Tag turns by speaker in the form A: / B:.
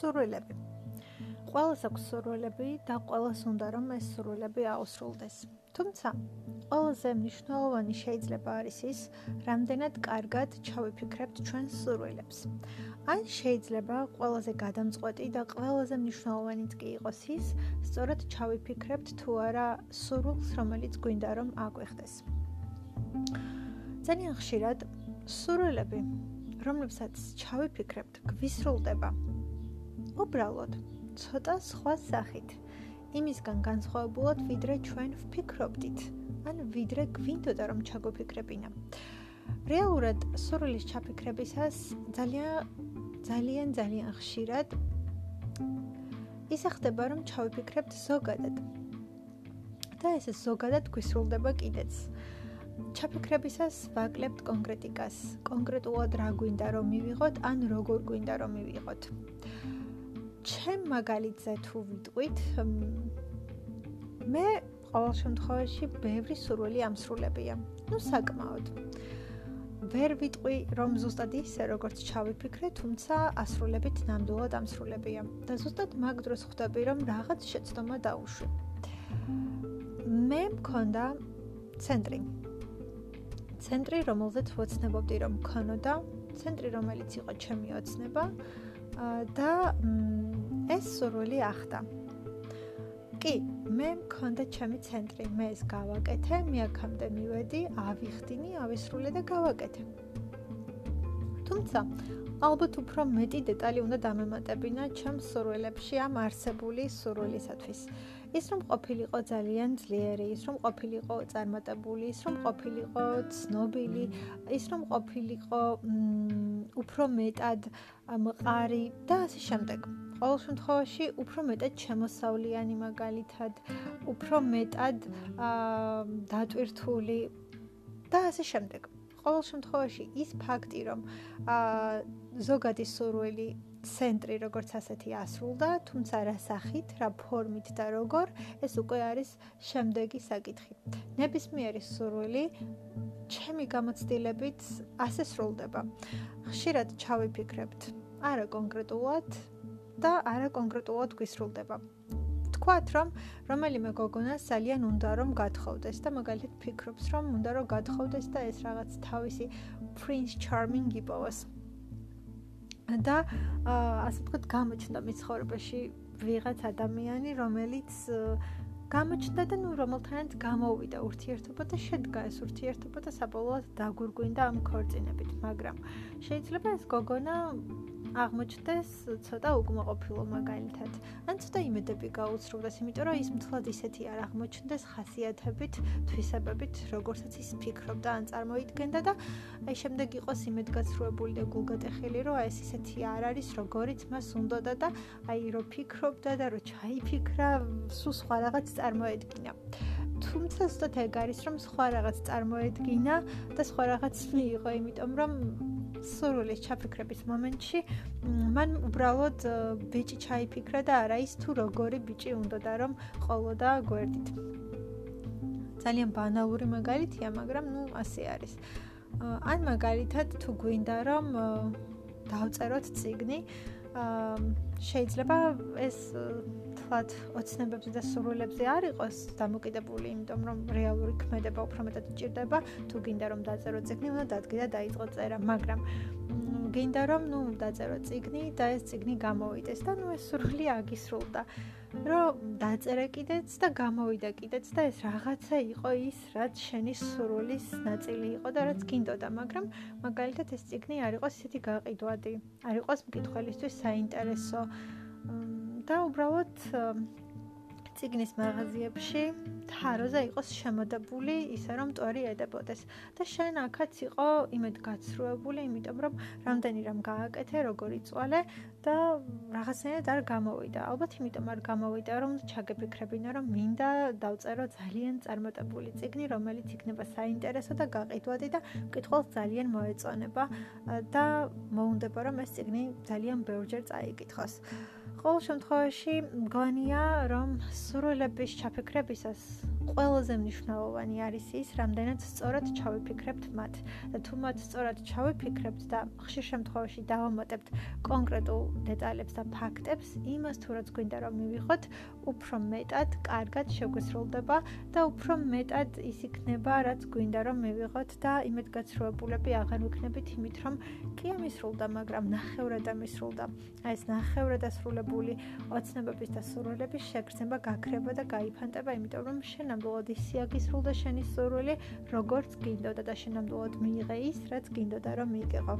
A: სურვილები. ყველას აქვს სურვილები და ყველას უნდა რომ ეს სურვილები აუსრულდეს. თუმცა ყველაზე მნიშვნელოვანი შეიძლება არის ის, რამდენად კარგად ჩავიფიქრებთ ჩვენს სურვილებს. ან შეიძლება ყველაზე გადამწყვეტი და ყველაზე მნიშვნელოვანიც კი იყოს ის, სწორად ჩავიფიქრებთ თუ არა სურვილს, რომელიც გვინდა რომ აგვეხდეს. ძალიან ხშირად სურვილები, რომლებსაც ჩავიფიქრებთ, გვისრულდება. უბრალოდ ცოტა სხვა სახით. იმისგან განსხვავებულად, ვიდრე ჩვენ ვფიქრობდით, ან ვიდრე გვინდოდა რომ ჩაგვიფიქრებინა. რეალურად სურვილის ჩაფიქრებისას ძალიან ძალიან ძალიან ხშირად ისახდება რომ ჩავიფიქრებთ ზოგადად. და ეს ზოგადად გვისრულდება კიდეც. ჩაფიქრებისას ვაკლებთ კონკრეტიკას, კონკრეტულად რა გვინდა რომ მივიღოთ, ან როგორ გვინდა რომ მივიღოთ. ჩემ მაგალითზე თუ ვიტყვით მე ყოველ შემთხვევაში ბევრი სურვილი ამსრულებია. ну საკმაოდ. ვერ ვიტყვი რომ ზუსტად ისე როგორც ჩავიფიქრე, თუმცა ასრულებით ნამდვილად ამსრულებია. და ზუსტად მაგ დროს ხვდები რომ რაღაც შეცდომა დაუშვი. მე მქონდა ცენტრი. ცენტრი რომელზეც ვოცნებობდი რომ მქონოდა, ცენტრი რომელიც იყო ჩემი ოცნება და ეს სურვილი ახდა. კი, მე მქონდა ჩემი ცენტრი, მე ეს გავაკეთე, მე აქამდე მივედი, ავიხდინი, ავისრულე და გავაკეთე. თუმცა, ალბათ უფრო მეტი დეტალი უნდა დამემატებინა ჩემს სურვილებში ამ არსებული სურვილისათვის. ის რომ ყოფილიყო ძალიან ძლიერი, ის რომ ყოფილიყო წარმატებული, ის რომ ყოფილიყო ცნობილი, ის რომ ყოფილიყო უფრო მეტად მყარი და ასე შემდეგ. ყოველ შემთხვევაში უფრო მეტად შემოსავლიანი მაგალითად, უფრო მეტად დატვირთული და ასე შემდეგ. ყოველ შემთხვევაში ის ფაქტი, რომ აა ზოგადი სურვილი ცენტრი როგორც ასეთი ასრულდა, თუმცა რა სახით, რა ფორმით და როგორ, ეს უკვე არის შემდეგი საკითხი. ნებისმიერი სურვილი ჩემი გამოცდილებით ასე სრულდება. ხშირად ჩავიფიქრებთ, არა კონკრეტულად და არა კონკრეტულად გვისრულდება. თქვათ, რომ რომელიმე გოგონას ძალიან უნდა რომ გათხოვდეს და მაგალითად ფიქრობს, რომ უნდა რომ გათხოვდეს და ეს რაღაც თავისი prince charming იპოვოს. და ასე ვთქვათ, გამოჩნდა მის ცხოვრებაში ვიღაც ადამიანი, რომელიც გამოჩნდა და ნუ რომელთანაც გამოვიდა ურთიერთობა და შედგა ეს ურთიერთობა და საბოლოოდ დაგურგვინდა ამ ქორწინებით, მაგრამ შეიძლება ეს გოგონა აღმოჩნდეს ცოტა უკმაყოფილო მაგალითად. ან ცოტა იმედები გაუცრუდეს, იმიტომ რომ ის მთლად ისეთი არ აღმოჩნდეს ხასიათებით, თვისებებით, როგორცაც ის ფიქრობდა ან წარმოიდგენდა და აი შემდეგ იყოს იმედგაცრუებული და გულგატეხილი, რომ ეს ისეთი არ არის, როგორიც მას უნდოდა და აი რო ფიქრობდა და რო ჩაიფიქრა, სულ სხვა რაღაც წარმოედგინა. თუმცა ზუსტად ეგ არის, რომ სხვა რაღაც წარმოედგინა და სხვა რაღაც მიიღო, იმიტომ რომ სურვილის ჩაფიქრების მომენტში მან უბრალოდ ბიჭი ჩაიფიქრა და არა ის თუ როგორი ბიჭი უნდოდა რომ ყოლოდა გვერდით. ძალიან ბანალური მაგალითია, მაგრამ ნუ ასე არის. ან მაგალითად თუ გვინდა რომ დავწეროთ ციგნი, შეიძლება ეს თქვათ ოცნებებზე და სურვილებზე არ იყოს დამოკიდებული, იმიტომ რომ რეალური ქმედება უფრო მეტად ჭირდება, თუ გინდა რომ დაწერო ციგნი, უნდა დადგე და დაიწყო წერა, მაგრამ გინდა რომ ნუ დაწერო ციგნი და ეს ციგნი გამოვიდეს და ნუ ეს სურვილი აგისრულდა. რომ დაწერე კიდეც და გამოვიდა კიდეც და ეს რაღაცა იყო ის, რაც შენი სურვილის ნაწილი იყო და რაც გინდოდა, მაგრამ მაგალითად ეს ციგნი არ იყოს ისეთი გაყიდვადი, არ იყოს მკითხველისთვის საინტერესო. და უბრალოდ ციგნის მაღაზიებში თაროზე იყოს შემოდებული ისე რომ ტვერი ედებოდეს და შენ ახაც იყო იმედ გაცრუებული იმიტომ რომ რამდენი რამ გააკეთე როგორი წვალე და რაღაცნაირად არ გამოვიდა. ალბათ იმიტომ არ გამოვიდა რომ ჩაგეფიქრებინა რომ მინდა დავწერო ძალიან წარმატებული ციგნი რომელიც იქნება საინტერესო და გაყიდვადი და მკითხველს ძალიან მოეწონება. და მოუნდება რომ ეს ციგნი ძალიან ბევრჯერ წაიკითხოს. ყოველ შემთხვევაში მგონია რომ სურვილების ჩაფიქრებისას ყველაზე მნიშვნელოვანი არის ის, რამდენად სწორად ჩავიფიქრებთ მათ. და თუ მათ სწორად ჩავიფიქრებთ და ხშირ შემთხვევაში დავამატებთ კონკრეტულ დეტალებს და ფაქტებს, იმას თუ რაც გვინდა რომ მივიღოთ, უფრო მეტად კარგად შეგვესრულდება და უფრო მეტად ის იქნება, რაც გვინდა რომ მივიღოთ და იმედგაცრუებულები აღარ ვიქნებით იმით, რომ კი ამისრულდა, მაგრამ ნახევრად ამისრულდა. აი ეს ნახევრად ასრულებული ოცნებების და სურვილების შეგრძნება, გაქრება და გაიფანტება, იმიტომ რომ შენ ნამდვილად ისე აგისრულდა შენი სურვილი, როგორც გინდოდა და შენ ნამდვილად მიიღე ის, რაც გინდოდა რომ მიიღო.